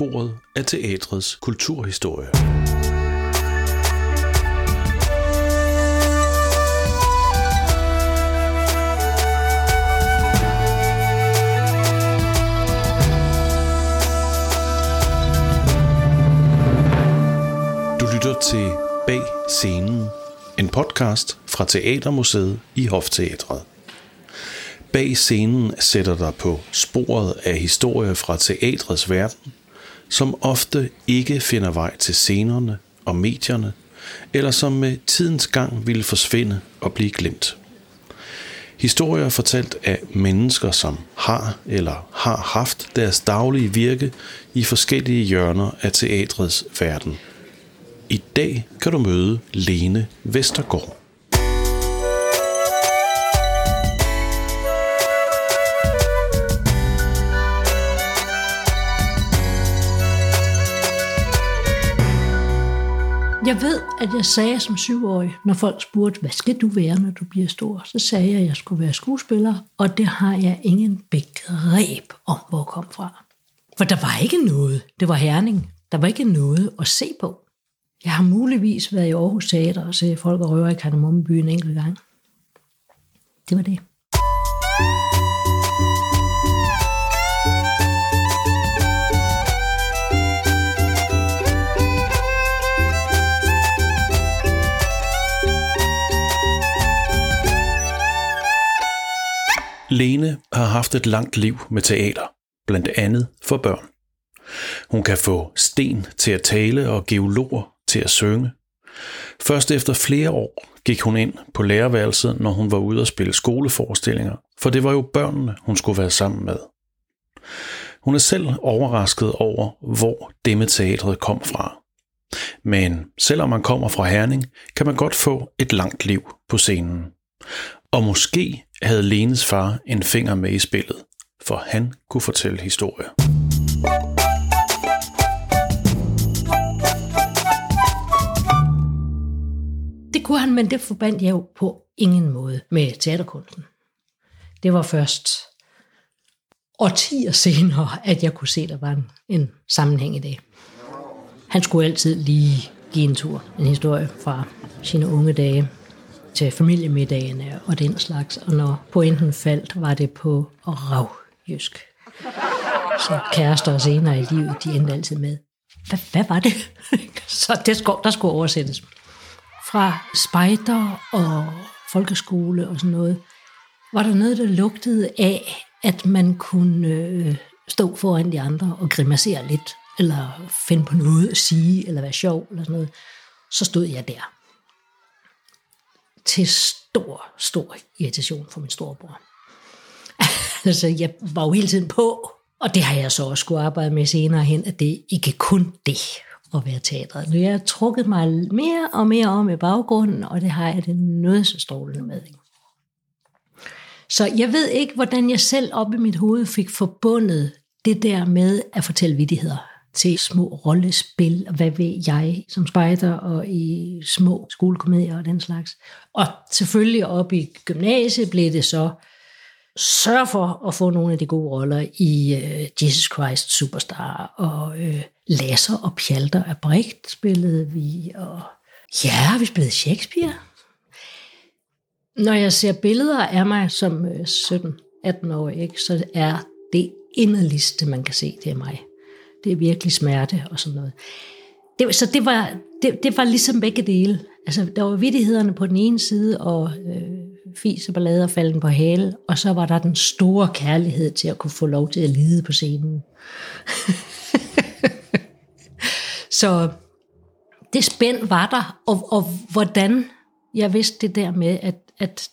sporet af teatrets kulturhistorie. Du lytter til Bag Scenen, en podcast fra Teatermuseet i Hofteatret. Bag scenen sætter dig på sporet af historie fra teatrets verden, som ofte ikke finder vej til scenerne og medierne, eller som med tidens gang ville forsvinde og blive glemt. Historier fortalt af mennesker, som har eller har haft deres daglige virke i forskellige hjørner af teatrets verden. I dag kan du møde Lene Vestergaard. At jeg sagde som syvårig, når folk spurgte, hvad skal du være, når du bliver stor? Så sagde jeg, at jeg skulle være skuespiller, og det har jeg ingen begreb om, hvor kom fra. For der var ikke noget. Det var herning. Der var ikke noget at se på. Jeg har muligvis været i Aarhus Teater og set folk og røver i Kardemommeby en enkelt gang. Det var det. Lene har haft et langt liv med teater, blandt andet for børn. Hun kan få sten til at tale og geologer til at synge. Først efter flere år gik hun ind på lærerværelset, når hun var ude at spille skoleforestillinger, for det var jo børnene, hun skulle være sammen med. Hun er selv overrasket over, hvor det med teatret kom fra. Men selvom man kommer fra Herning, kan man godt få et langt liv på scenen. Og måske havde Lenes far en finger med i spillet, for han kunne fortælle historier. Det kunne han, men det forbandt jeg jo på ingen måde med teaterkunsten. Det var først årtier senere, at jeg kunne se, at der var en, en sammenhæng i det. Han skulle altid lige give en tur, en historie fra sine unge dage til familiemiddagene og den slags. Og når pointen faldt, var det på ravjysk. Så kærester og senere i livet, de endte altid med. Hvad, hvad var det? Så det skulle, der skulle oversættes. Fra spejder og folkeskole og sådan noget, var der noget, der lugtede af, at man kunne øh, stå foran de andre og grimassere lidt, eller finde på noget at sige, eller være sjov, eller sådan noget. Så stod jeg der til stor, stor irritation for min storebror. altså, jeg var jo hele tiden på, og det har jeg så også skulle arbejde med senere hen, at det ikke kun det at være teatret. Nu jeg har trukket mig mere og mere om i baggrunden, og det har jeg det noget så strålende med. Så jeg ved ikke, hvordan jeg selv op i mit hoved fik forbundet det der med at fortælle vidtigheder til små rollespil, og hvad ved jeg, som spejder og i små skolekomedier og den slags. Og selvfølgelig op i gymnasiet blev det så, sørg for at få nogle af de gode roller i uh, Jesus Christ Superstar, og øh, uh, Lasser og Pjalter af Brecht spillede vi, og ja, vi spillede Shakespeare. Når jeg ser billeder af mig som øh, 17-18 år, ikke, så er det inderligste, man kan se, det er mig det er virkelig smerte og sådan noget. Det, så det var, det, det var ligesom begge dele. Altså, der var vidtighederne på den ene side, og øh, fis og ballade og falden på hale, og så var der den store kærlighed til at kunne få lov til at lide på scenen. så det spænd var der, og, og hvordan jeg vidste det der med, at, at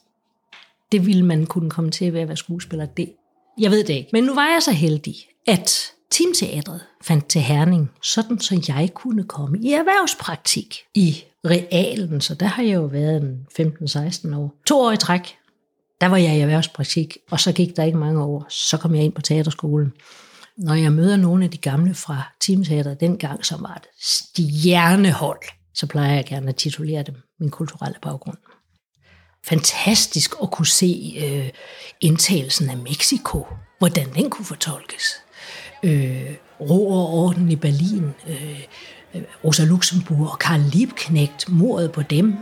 det ville man kunne komme til ved at være skuespiller, det, jeg ved det ikke. Men nu var jeg så heldig, at Teamteatret fandt til Herning, sådan så jeg kunne komme i erhvervspraktik i realen, så der har jeg jo været en 15-16 år. To år i træk, der var jeg i erhvervspraktik, og så gik der ikke mange år, så kom jeg ind på teaterskolen. Når jeg møder nogle af de gamle fra Teamteatret dengang, som var et stjernehold, så plejer jeg gerne at titulere dem min kulturelle baggrund. Fantastisk at kunne se øh, indtagelsen af Mexico, hvordan den kunne fortolkes øh, ro og orden i Berlin, øh, Rosa Luxemburg og Karl Liebknecht, mordet på dem,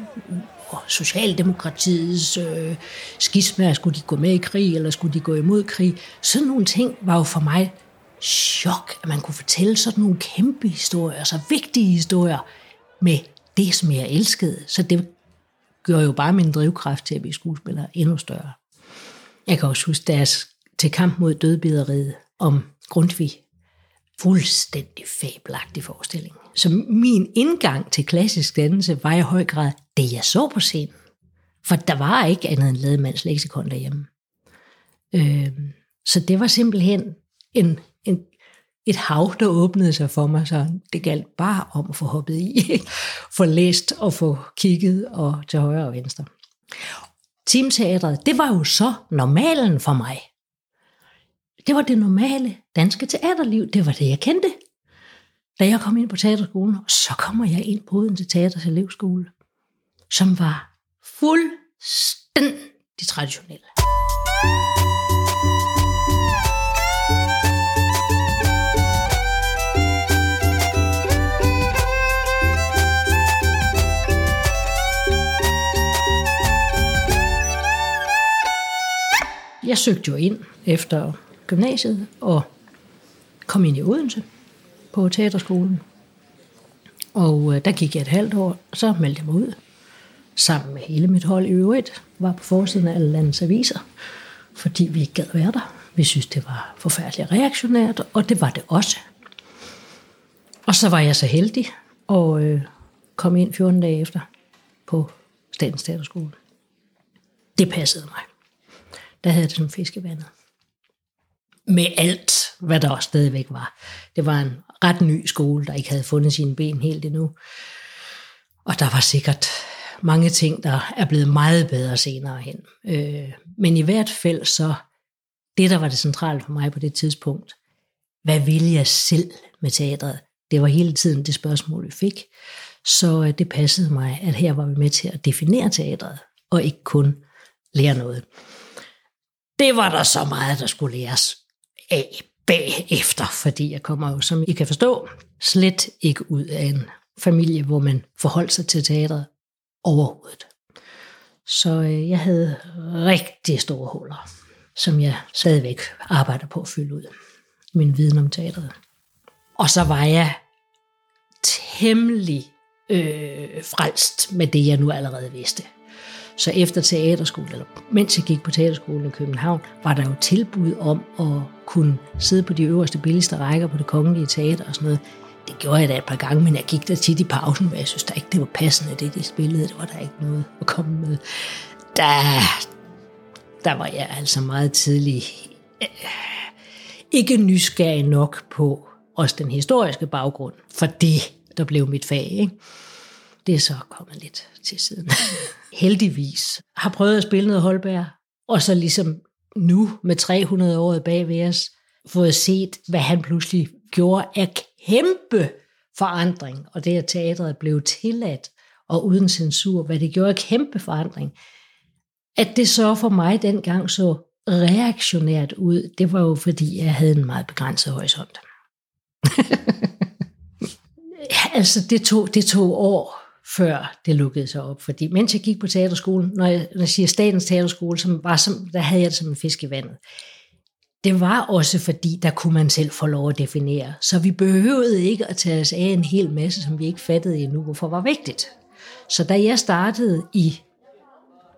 og Socialdemokratiets øh, skisma, skulle de gå med i krig, eller skulle de gå imod krig. Sådan nogle ting var jo for mig chok, at man kunne fortælle sådan nogle kæmpe historier, så vigtige historier, med det, som jeg elskede. Så det gør jo bare min drivkraft til at blive skuespiller endnu større. Jeg kan også huske deres til kamp mod dødbideriet om Grundtvig. Fuldstændig fabelagtig forestilling. Så min indgang til klassisk dannelse var i høj grad det, jeg så på scenen. For der var ikke andet end Lademands leksikon derhjemme. Øh, så det var simpelthen en, en, et hav, der åbnede sig for mig, så det galt bare om at få hoppet i, få læst og få kigget og til højre og venstre. Teamteatret, det var jo så normalen for mig. Det var det normale danske teaterliv. Det var det, jeg kendte. Da jeg kom ind på teaterskolen, så kommer jeg ind på Odense Teaters elevskole, som var fuldstændig traditionel. Jeg søgte jo ind efter gymnasiet og kom ind i Odense på teaterskolen. Og øh, der gik jeg et halvt år, og så meldte jeg mig ud. Sammen med hele mit hold i øvrigt. Var på forsiden af alle landets aviser. Fordi vi ikke gad være der. Vi synes, det var forfærdeligt reaktionært, og det var det også. Og så var jeg så heldig og øh, kom ind 14 dage efter på Statens Teaterskole. Det passede mig. Der havde det som fiskevandet med alt, hvad der også stadigvæk var. Det var en ret ny skole, der ikke havde fundet sine ben helt endnu. Og der var sikkert mange ting, der er blevet meget bedre senere hen. Øh, men i hvert fald så, det der var det centrale for mig på det tidspunkt, hvad ville jeg selv med teatret? Det var hele tiden det spørgsmål, vi fik. Så øh, det passede mig, at her var vi med til at definere teatret, og ikke kun lære noget. Det var der så meget, der skulle læres af bagefter, fordi jeg kommer jo, som I kan forstå, slet ikke ud af en familie, hvor man forholdt sig til teatret overhovedet. Så øh, jeg havde rigtig store huller, som jeg stadigvæk arbejder på at fylde ud. Min viden om teatret. Og så var jeg temmelig øh, frelst med det, jeg nu allerede vidste. Så efter teaterskole, eller mens jeg gik på teaterskolen i København, var der jo tilbud om at kunne sidde på de øverste billigste rækker på det kongelige teater og sådan noget. Det gjorde jeg da et par gange, men jeg gik der tit i pausen, men jeg synes da ikke, det var passende, det de spillede. Det var der ikke noget at komme med. Der, der var jeg altså meget tidlig øh, ikke nysgerrig nok på også den historiske baggrund, for det, der blev mit fag. Ikke? Det er så kommet lidt til siden. Heldigvis har prøvet at spille noget Holberg, og så ligesom nu med 300 år bag ved os, fået set, hvad han pludselig gjorde af kæmpe forandring, og det at teatret blev tilladt og uden censur, hvad det gjorde af kæmpe forandring. At det så for mig dengang så reaktionært ud, det var jo fordi, jeg havde en meget begrænset horisont. altså, det tog, det tog år før det lukkede sig op. Fordi mens jeg gik på teaterskolen, når jeg, når jeg siger statens teaterskole, som var som, der havde jeg det som en fisk i vandet. Det var også fordi, der kunne man selv få lov at definere. Så vi behøvede ikke at tage os af en hel masse, som vi ikke fattede endnu, hvorfor var vigtigt. Så da jeg startede i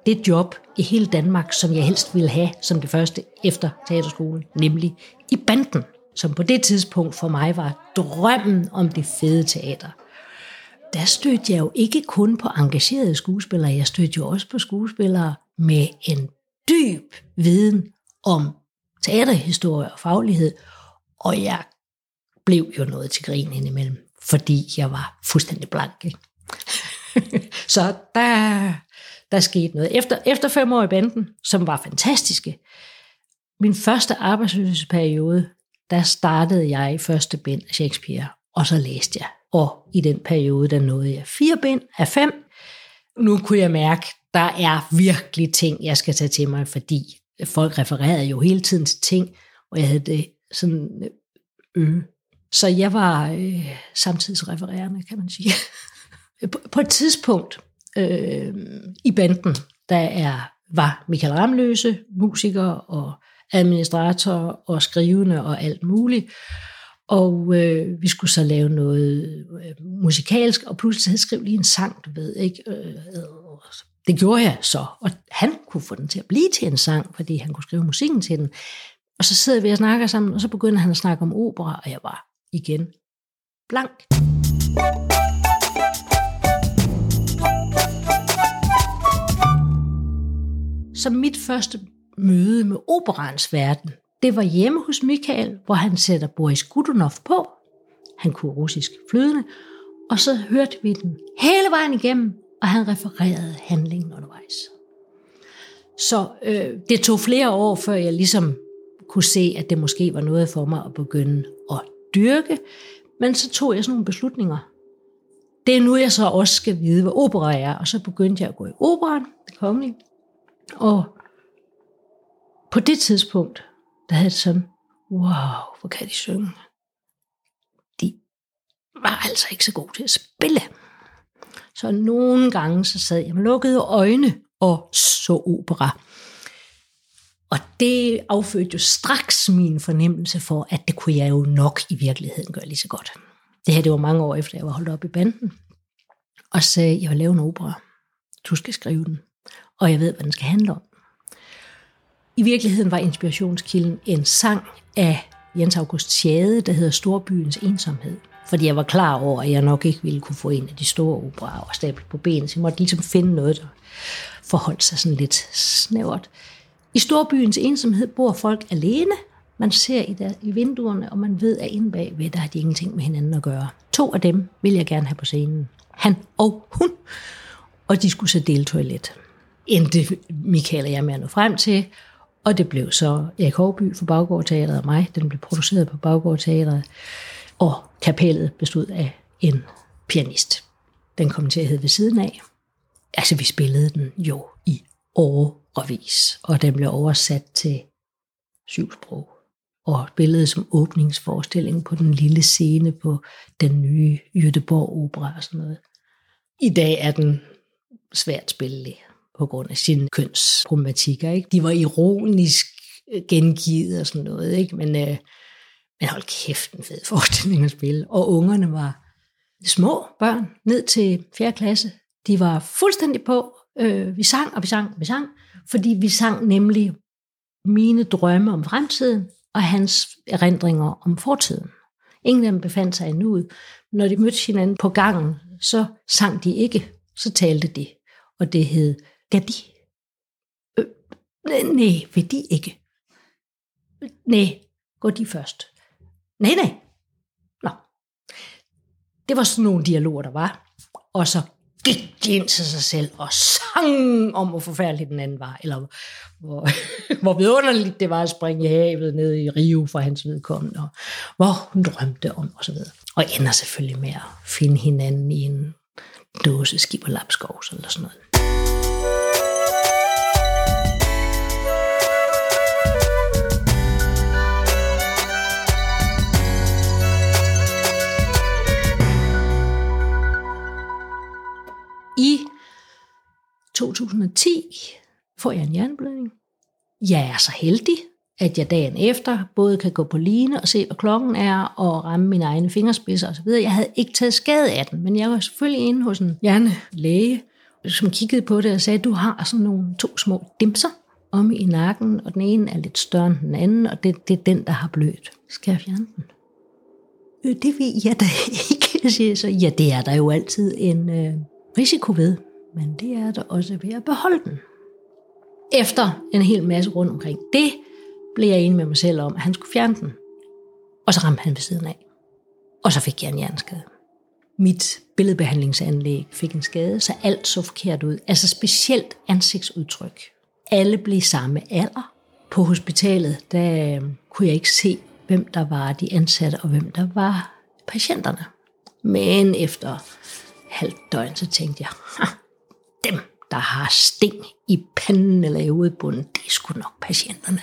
det job i hele Danmark, som jeg helst ville have som det første efter teaterskolen, nemlig i banden, som på det tidspunkt for mig var drømmen om det fede teater der stødte jeg jo ikke kun på engagerede skuespillere, jeg stødte jo også på skuespillere med en dyb viden om teaterhistorie og faglighed, og jeg blev jo noget til grin indimellem, fordi jeg var fuldstændig blank. Ikke? Så der, der skete noget. Efter, efter fem år i banden, som var fantastiske, min første arbejdsløshedsperiode, der startede jeg i første bind af Shakespeare, og så læste jeg og i den periode, der nåede jeg fire bind af fem. Nu kunne jeg mærke, der er virkelig ting, jeg skal tage til mig, fordi folk refererede jo hele tiden til ting, og jeg havde det sådan øh. øh. Så jeg var øh, samtidsrefererende, kan man sige. på, på et tidspunkt øh, i banden, der er, var Michael Ramløse, musiker og administrator og skrivende og alt muligt. Og øh, vi skulle så lave noget øh, musikalsk, og pludselig havde jeg skrevet lige en sang, du ved, ikke? Øh, det gjorde jeg så, og han kunne få den til at blive til en sang, fordi han kunne skrive musikken til den. Og så sidder vi og snakker sammen, og så begynder han at snakke om opera, og jeg var igen blank. Så mit første møde med operans verden, det var hjemme hos Michael, hvor han sætter Boris Godunov på. Han kunne russisk flydende, og så hørte vi den hele vejen igennem, og han refererede handlingen undervejs. Så øh, det tog flere år, før jeg ligesom kunne se, at det måske var noget for mig at begynde at dyrke, men så tog jeg sådan nogle beslutninger. Det er nu, jeg så også skal vide, hvad opera er, og så begyndte jeg at gå i operan, det kongelige, og på det tidspunkt, der havde det sådan, wow, hvor kan de synge. De var altså ikke så gode til at spille. Så nogle gange så sad jeg med lukkede øjne og så opera. Og det affødte jo straks min fornemmelse for, at det kunne jeg jo nok i virkeligheden gøre lige så godt. Det her det var mange år efter, jeg var holdt op i banden. Og sagde, jeg vil lave en opera. Du skal skrive den. Og jeg ved, hvad den skal handle om. I virkeligheden var inspirationskilden en sang af Jens August Schade, der hedder Storbyens ensomhed. Fordi jeg var klar over, at jeg nok ikke ville kunne få en af de store operaer og stable på benet, så jeg måtte ligesom finde noget, der forholdt sig sådan lidt snævert. I storbyens ensomhed bor folk alene. Man ser i, der, i vinduerne, og man ved, at inde bagved, der har de ingenting med hinanden at gøre. To af dem vil jeg gerne have på scenen. Han og hun. Og de skulle så dele toilet. Endte Michael og jeg med at nå frem til, og det blev så Erik Hårby for Baggård Teateret og mig. Den blev produceret på Baggård Teateret. Og kapellet bestod af en pianist. Den kom til at hedde ved siden af. Altså, vi spillede den jo i årevis, og den blev oversat til syv sprog. Og spillede som åbningsforestilling på den lille scene på den nye Jødeborg Opera og sådan noget. I dag er den svært spillelig på grund af sine kønsproblematikker. Ikke? De var ironisk øh, gengivet og sådan noget, ikke? Men, øh, men hold kæft, en fed forestilling at spille. Og ungerne var små børn, ned til 4. klasse. De var fuldstændig på. Øh, vi sang, og vi sang, og vi sang, fordi vi sang nemlig mine drømme om fremtiden, og hans erindringer om fortiden. Ingen af dem befandt sig endnu ud. Når de mødte hinanden på gangen, så sang de ikke, så talte de. Og det hed Gadi. Øh, nej, vil de ikke? Nej, går de først. Nej, nej. Nå. Det var sådan nogle dialoger, der var. Og så gik de ind til sig selv og sang om, hvor forfærdelig den anden var, eller hvor, hvor vidunderligt det var at springe i havet ned i Rio for hans vedkommende, og hvor hun drømte om, og så videre. Og ender selvfølgelig med at finde hinanden i en dåse skib og lapskovs, eller sådan noget. 2010 får jeg en hjerneblødning. Jeg er så heldig, at jeg dagen efter både kan gå på line og se, hvad klokken er, og ramme mine egne fingerspidser osv. Jeg havde ikke taget skade af den, men jeg var selvfølgelig inde hos en hjernelæge, som kiggede på det og sagde, du har sådan nogle to små dimser om i nakken, og den ene er lidt større end den anden, og det, det er den, der har blødt. Skal jeg fjerne den? Øh, det ved jeg da ikke, siger så. Ja, det er der jo altid en øh, risiko ved, men det er der også ved at beholde den. Efter en hel masse rundt omkring det, blev jeg enig med mig selv om, at han skulle fjerne den. Og så ramte han ved siden af. Og så fik jeg en hjerneskade. Mit billedbehandlingsanlæg fik en skade, så alt så forkert ud. Altså specielt ansigtsudtryk. Alle blev samme alder. På hospitalet, der øh, kunne jeg ikke se, hvem der var de ansatte, og hvem der var patienterne. Men efter halvt døgn, så tænkte jeg, der har sting i panden eller i hovedbunden, det er sgu nok patienterne.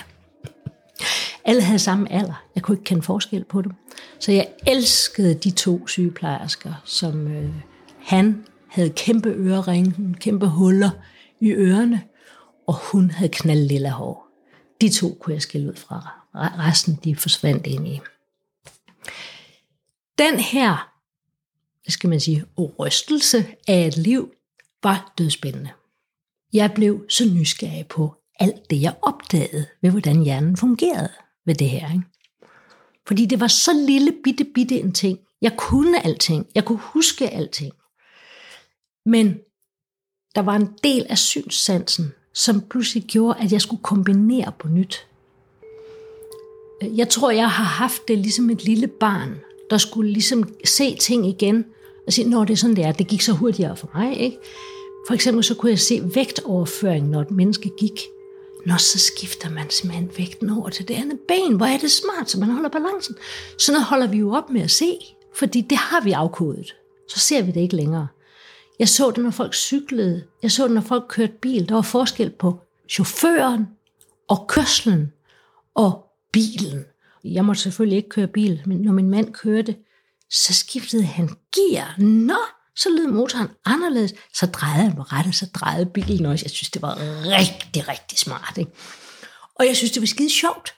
Alle havde samme alder. Jeg kunne ikke kende forskel på dem. Så jeg elskede de to sygeplejersker, som øh, han havde kæmpe øreringe, kæmpe huller i ørerne, og hun havde knald lilla hår. De to kunne jeg skille ud fra. Resten de forsvandt ind i. Den her, hvad skal man sige, rystelse af et liv, var dødspændende. Jeg blev så nysgerrig på alt det, jeg opdagede ved, hvordan hjernen fungerede ved det her. Ikke? Fordi det var så lille, bitte, bitte en ting. Jeg kunne alting. Jeg kunne huske alting. Men der var en del af synssansen, som pludselig gjorde, at jeg skulle kombinere på nyt. Jeg tror, jeg har haft det ligesom et lille barn, der skulle ligesom se ting igen, og sige, når det er sådan, det er. Det gik så hurtigere for mig, ikke? For eksempel så kunne jeg se vægtoverføring, når et menneske gik. Når så skifter man simpelthen vægten over til det andet ben. Hvor er det smart, så man holder balancen. Så noget holder vi jo op med at se, fordi det har vi afkodet. Så ser vi det ikke længere. Jeg så det, når folk cyklede. Jeg så det, når folk kørte bil. Der var forskel på chaufføren og kørslen og bilen. Jeg måtte selvfølgelig ikke køre bil, men når min mand kørte, så skiftede han gear. Nå, så lød motoren anderledes. Så drejede han på rettet, så drejede bilen også. Jeg synes, det var rigtig, rigtig smart. Ikke? Og jeg synes, det var skide sjovt.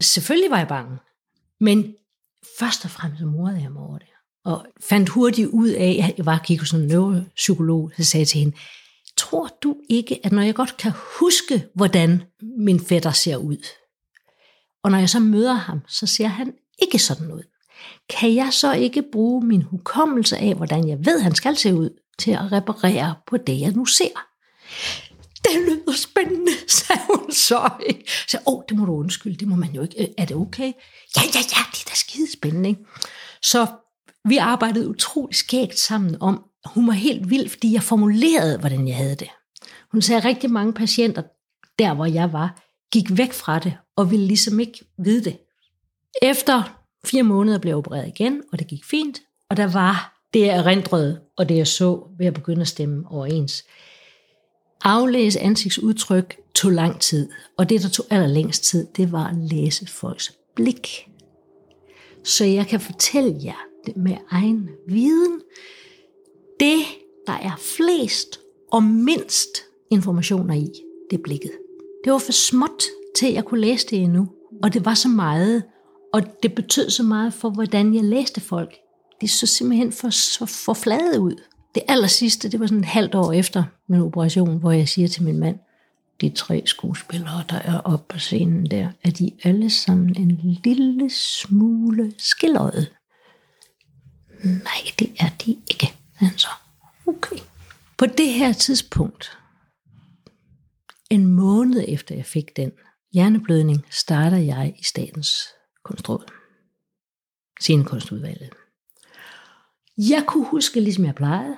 Selvfølgelig var jeg bange. Men først og fremmest morede jeg mig over det. Og fandt hurtigt ud af, at jeg var gik hos en neuropsykolog, så sagde jeg til hende, tror du ikke, at når jeg godt kan huske, hvordan min fætter ser ud, og når jeg så møder ham, så ser han ikke sådan ud. Kan jeg så ikke bruge min hukommelse af, hvordan jeg ved, han skal se ud, til at reparere på det, jeg nu ser? Det lyder spændende, sagde hun så. Så, åh, oh, det må du undskylde, det må man jo ikke. Er det okay? Ja, ja, ja, det er da skide spændende. Ikke? Så vi arbejdede utrolig skægt sammen om, hun var helt vild, fordi jeg formulerede, hvordan jeg havde det. Hun sagde, at rigtig mange patienter, der hvor jeg var, gik væk fra det, og ville ligesom ikke vide det. Efter fire måneder blev jeg opereret igen, og det gik fint, og der var det, jeg erindrede, og det, jeg så, ved at begynde at stemme overens. Aflæse ansigtsudtryk tog lang tid, og det, der tog allerlængst tid, det var at læse folks blik. Så jeg kan fortælle jer det med egen viden, det, der er flest og mindst informationer i, det er blikket. Det var for småt til, at jeg kunne læse det endnu. Og det var så meget, og det betød så meget for, hvordan jeg læste folk. De så simpelthen for, for, for flade ud. Det aller sidste, det var sådan et halvt år efter min operation, hvor jeg siger til min mand, de tre skuespillere, der er oppe på scenen der, er de alle sammen en lille smule skilløjet. Nej, det er de ikke. Han så, okay. På det her tidspunkt, en måned efter jeg fik den hjerneblødning, starter jeg i statens kunstråd. Scenekunstudvalget. Jeg kunne huske, ligesom jeg plejede.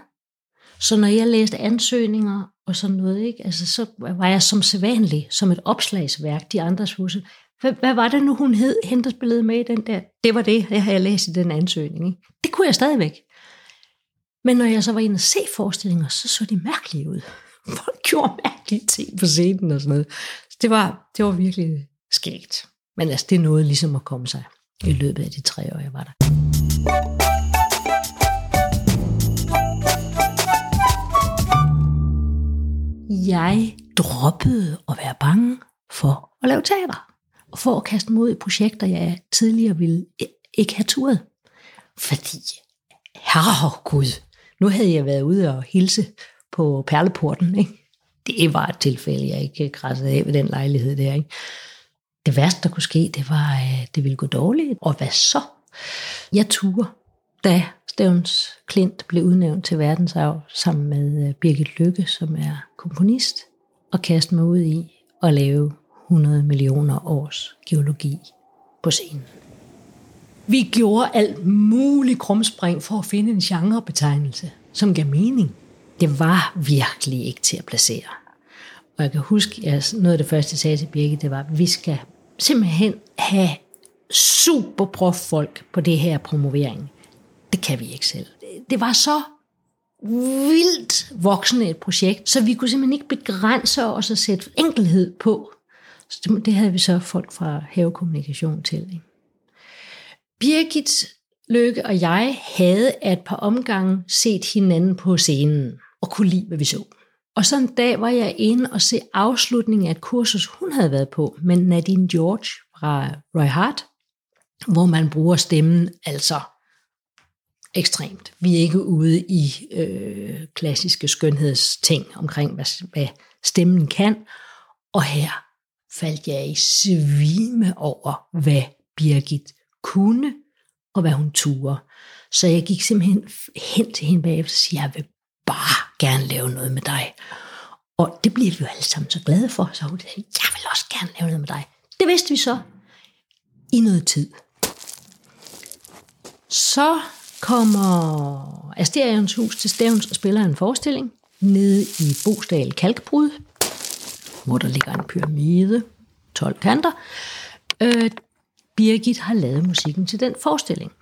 Så når jeg læste ansøgninger og sådan noget, ikke, altså, så var jeg som sædvanlig, som et opslagsværk, de andres huse. Hvad, hvad var det nu, hun hed, hente der spillede med i den der? Det var det, jeg havde læst i den ansøgning. Ikke? Det kunne jeg stadigvæk. Men når jeg så var inde og se forestillinger, så så de mærkelige ud. Folk gjorde mærkelige ting på scenen og sådan noget. Så det var, det var virkelig skægt. Men altså, det nåede ligesom at komme sig i løbet af de tre år, jeg var der. Jeg droppede at være bange for at lave teater. Og for at kaste mod i projekter, jeg tidligere ville ikke have turet. Fordi, herregud, nu havde jeg været ude og hilse på Perleporten. Ikke? Det var et tilfælde, jeg ikke græssede af ved den lejlighed der. Ikke? Det værste, der kunne ske, det var, at det ville gå dårligt. Og hvad så? Jeg turde, da Stævns Klint blev udnævnt til verdensarv sammen med øh, Birgit Lykke, som er komponist, og kaste mig ud i at lave 100 millioner års geologi på scenen. Vi gjorde alt muligt krumspring for at finde en genrebetegnelse, som gav mening. Det var virkelig ikke til at placere. Og jeg kan huske, at noget af det første, jeg sagde til Birgit, det var, at vi skal simpelthen have super folk på det her promovering. Det kan vi ikke selv. Det var så vildt voksende et projekt, så vi kunne simpelthen ikke begrænse os og sætte enkelhed på. Så det, havde vi så folk fra havekommunikation til. Ikke? Birgit Lykke og jeg havde at et par omgange set hinanden på scenen og kunne lide, hvad vi så. Og så en dag var jeg inde og se afslutningen af et kursus, hun havde været på, med Nadine George fra Roy Hart, hvor man bruger stemmen altså ekstremt. Vi er ikke ude i øh, klassiske skønhedsting omkring, hvad, hvad stemmen kan. Og her faldt jeg i svime over, hvad Birgit kunne, og hvad hun turde. Så jeg gik simpelthen hen til hende bagefter og sagde, jeg vil bare gerne lave noget med dig. Og det bliver vi jo alle sammen så glade for. Så hun sagde, jeg vil også gerne lave noget med dig. Det vidste vi så i noget tid. Så kommer Asterions hus til Stævns og spiller en forestilling nede i Bosdal Kalkbrud, hvor der ligger en pyramide, 12 kanter. Øh, Birgit har lavet musikken til den forestilling.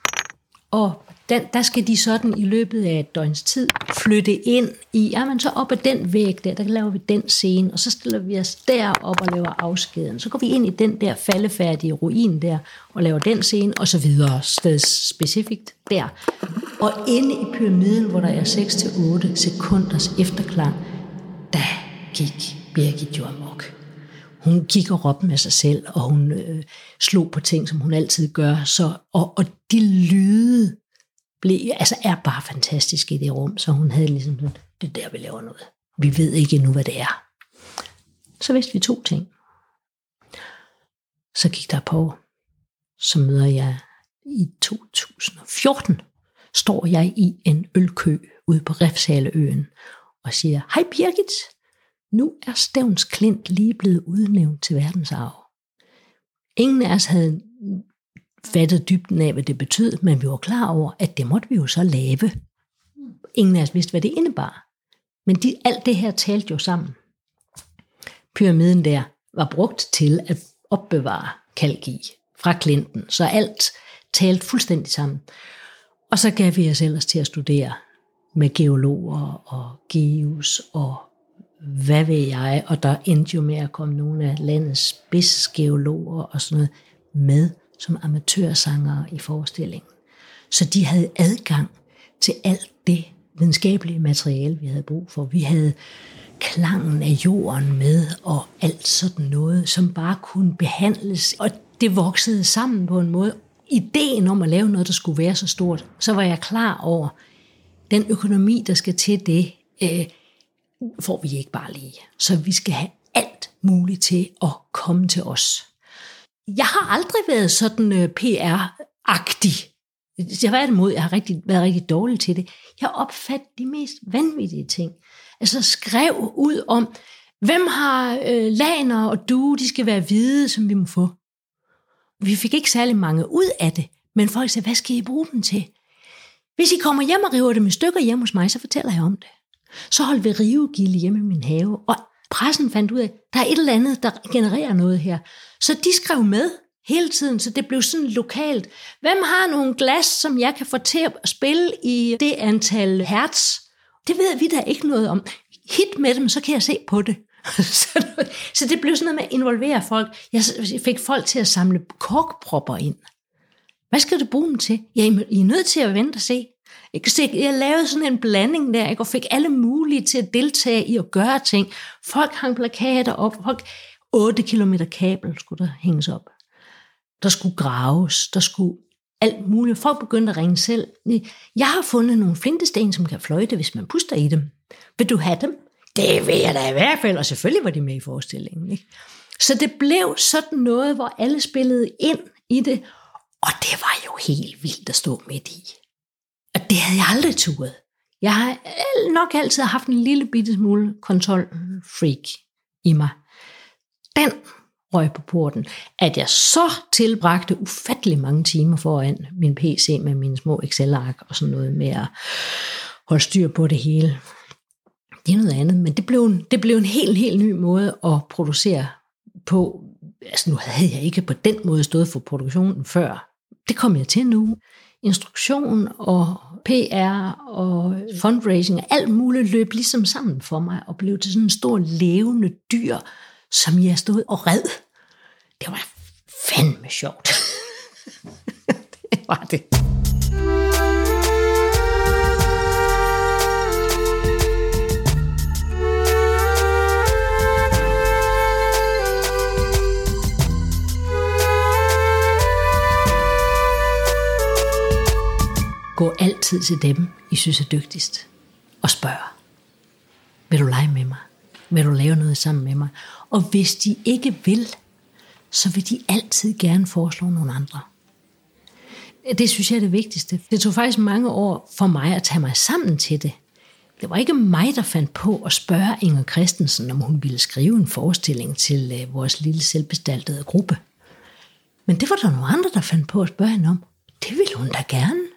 Og den, der skal de sådan i løbet af et døgns tid flytte ind i, jamen så op ad den væg der, der laver vi den scene, og så stiller vi os derop og laver afskeden. Så går vi ind i den der faldefærdige ruin der, og laver den scene, og så videre, specifikt der. Og inde i pyramiden, hvor der er 6-8 sekunders efterklang, der gik Birgit jo amok. Hun gik og råbte med sig selv, og hun øh, slog på ting, som hun altid gør. Så, og, og de lyde, blev, altså er bare fantastisk i det rum, så hun havde ligesom sådan, det der, vi laver noget. Vi ved ikke nu, hvad det er. Så vidste vi to ting. Så gik der på, så møder jeg i 2014, står jeg i en ølkø ude på Refshaleøen og siger, hej Birgit, nu er Stævns Klint lige blevet udnævnt til verdensarv. Ingen af os havde fattet dybden af, hvad det betød, men vi var klar over, at det måtte vi jo så lave. Ingen af os vidste, hvad det indebar. Men de, alt det her talte jo sammen. Pyramiden der var brugt til at opbevare kalk i fra Clinton, så alt talte fuldstændig sammen. Og så gav vi os ellers til at studere med geologer og geus og hvad ved jeg, og der endte jo med at komme nogle af landets spidsgeologer og sådan noget med som amatørsangere i forestillingen. Så de havde adgang til alt det videnskabelige materiale, vi havde brug for. Vi havde klangen af jorden med, og alt sådan noget, som bare kunne behandles. Og det voksede sammen på en måde. Ideen om at lave noget, der skulle være så stort, så var jeg klar over, den økonomi, der skal til det, øh, får vi ikke bare lige. Så vi skal have alt muligt til at komme til os. Jeg har aldrig været sådan øh, PR-agtig. Jeg har været imod, jeg har rigtig, været rigtig dårlig til det. Jeg opfattede de mest vanvittige ting. Altså skrev ud om, hvem har øh, laner og du, de skal være hvide, som vi må få. Vi fik ikke særlig mange ud af det, men folk sagde, hvad skal I bruge dem til? Hvis I kommer hjem og river dem i stykker hjemme hos mig, så fortæller jeg om det. Så holdt vi rivegilde hjemme i min have, og pressen fandt ud af, der er et eller andet, der genererer noget her. Så de skrev med hele tiden, så det blev sådan lokalt. Hvem har nogle glas, som jeg kan få til at spille i det antal hertz? Det ved vi da ikke noget om. Hit med dem, så kan jeg se på det. så det blev sådan noget med at involvere folk. Jeg fik folk til at samle korkpropper ind. Hvad skal du bruge dem til? Ja, I er nødt til at vente og se. Jeg lavede sådan en blanding der, ikke? og fik alle mulige til at deltage i at gøre ting. Folk hang plakater op, folk 8 km kabel skulle der hænges op. Der skulle graves, der skulle alt muligt. Folk begyndte at ringe selv. Jeg har fundet nogle flintesten, som kan fløjte, hvis man puster i dem. Vil du have dem? Det vil jeg da i hvert fald, og selvfølgelig var de med i forestillingen. Ikke? Så det blev sådan noget, hvor alle spillede ind i det, og det var jo helt vildt at stå midt i. Det havde jeg aldrig turet. Jeg har nok altid haft en lille bitte smule kontrolfreak mm, i mig. Den røg på porten, at jeg så tilbragte ufattelig mange timer foran min PC med mine små Excel-ark og sådan noget med at holde styr på det hele. Det er noget andet, men det blev en, det blev en helt, helt ny måde at producere på. Altså nu havde jeg ikke på den måde stået for produktionen før. Det kom jeg til nu instruktion og PR og fundraising og alt muligt løb ligesom sammen for mig og blev til sådan en stor levende dyr, som jeg stod og red Det var fandme sjovt. det var det. Gå altid til dem, I synes er dygtigst, og spørg. Vil du lege med mig? Vil du lave noget sammen med mig? Og hvis de ikke vil, så vil de altid gerne foreslå nogle andre. Det synes jeg er det vigtigste. Det tog faktisk mange år for mig at tage mig sammen til det. Det var ikke mig, der fandt på at spørge Inger Christensen, om hun ville skrive en forestilling til øh, vores lille selvbestaltede gruppe. Men det var der nogle andre, der fandt på at spørge hende om. Det ville hun da gerne.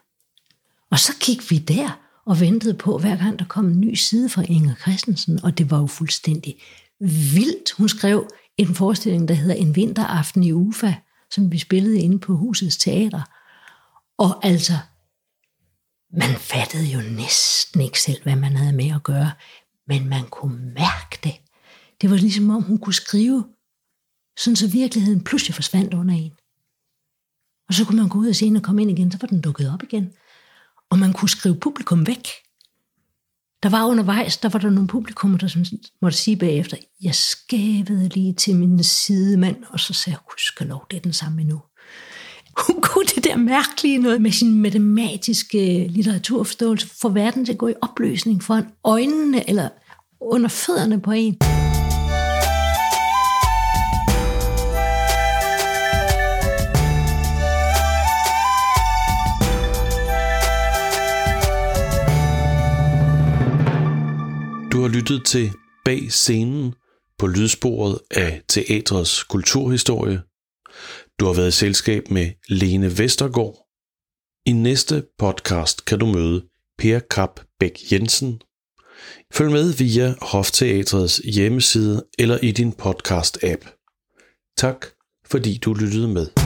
Og så gik vi der og ventede på, hver gang der kom en ny side fra Inger Christensen, og det var jo fuldstændig vildt. Hun skrev en forestilling, der hedder En vinteraften i Ufa, som vi spillede inde på husets teater. Og altså, man fattede jo næsten ikke selv, hvad man havde med at gøre, men man kunne mærke det. Det var ligesom om, hun kunne skrive, sådan så virkeligheden pludselig forsvandt under en. Og så kunne man gå ud og se, og komme ind igen, så var den dukket op igen og man kunne skrive publikum væk. Der var undervejs, der var der nogle publikummer, der som måtte sige bagefter, jeg skævede lige til min sidemand, og så sagde jeg, husk lov, det er den samme endnu. Hun kunne det der mærkelige noget med sin matematiske litteraturforståelse, for verden til at gå i opløsning foran øjnene eller under fødderne på en. Lyttet til Bag scenen på lydsporet af teatrets kulturhistorie. Du har været i selskab med Lene Vestergaard. I næste podcast kan du møde Per Kap Bæk Jensen. Følg med via Hofteatrets hjemmeside eller i din podcast-app. Tak fordi du lyttede med.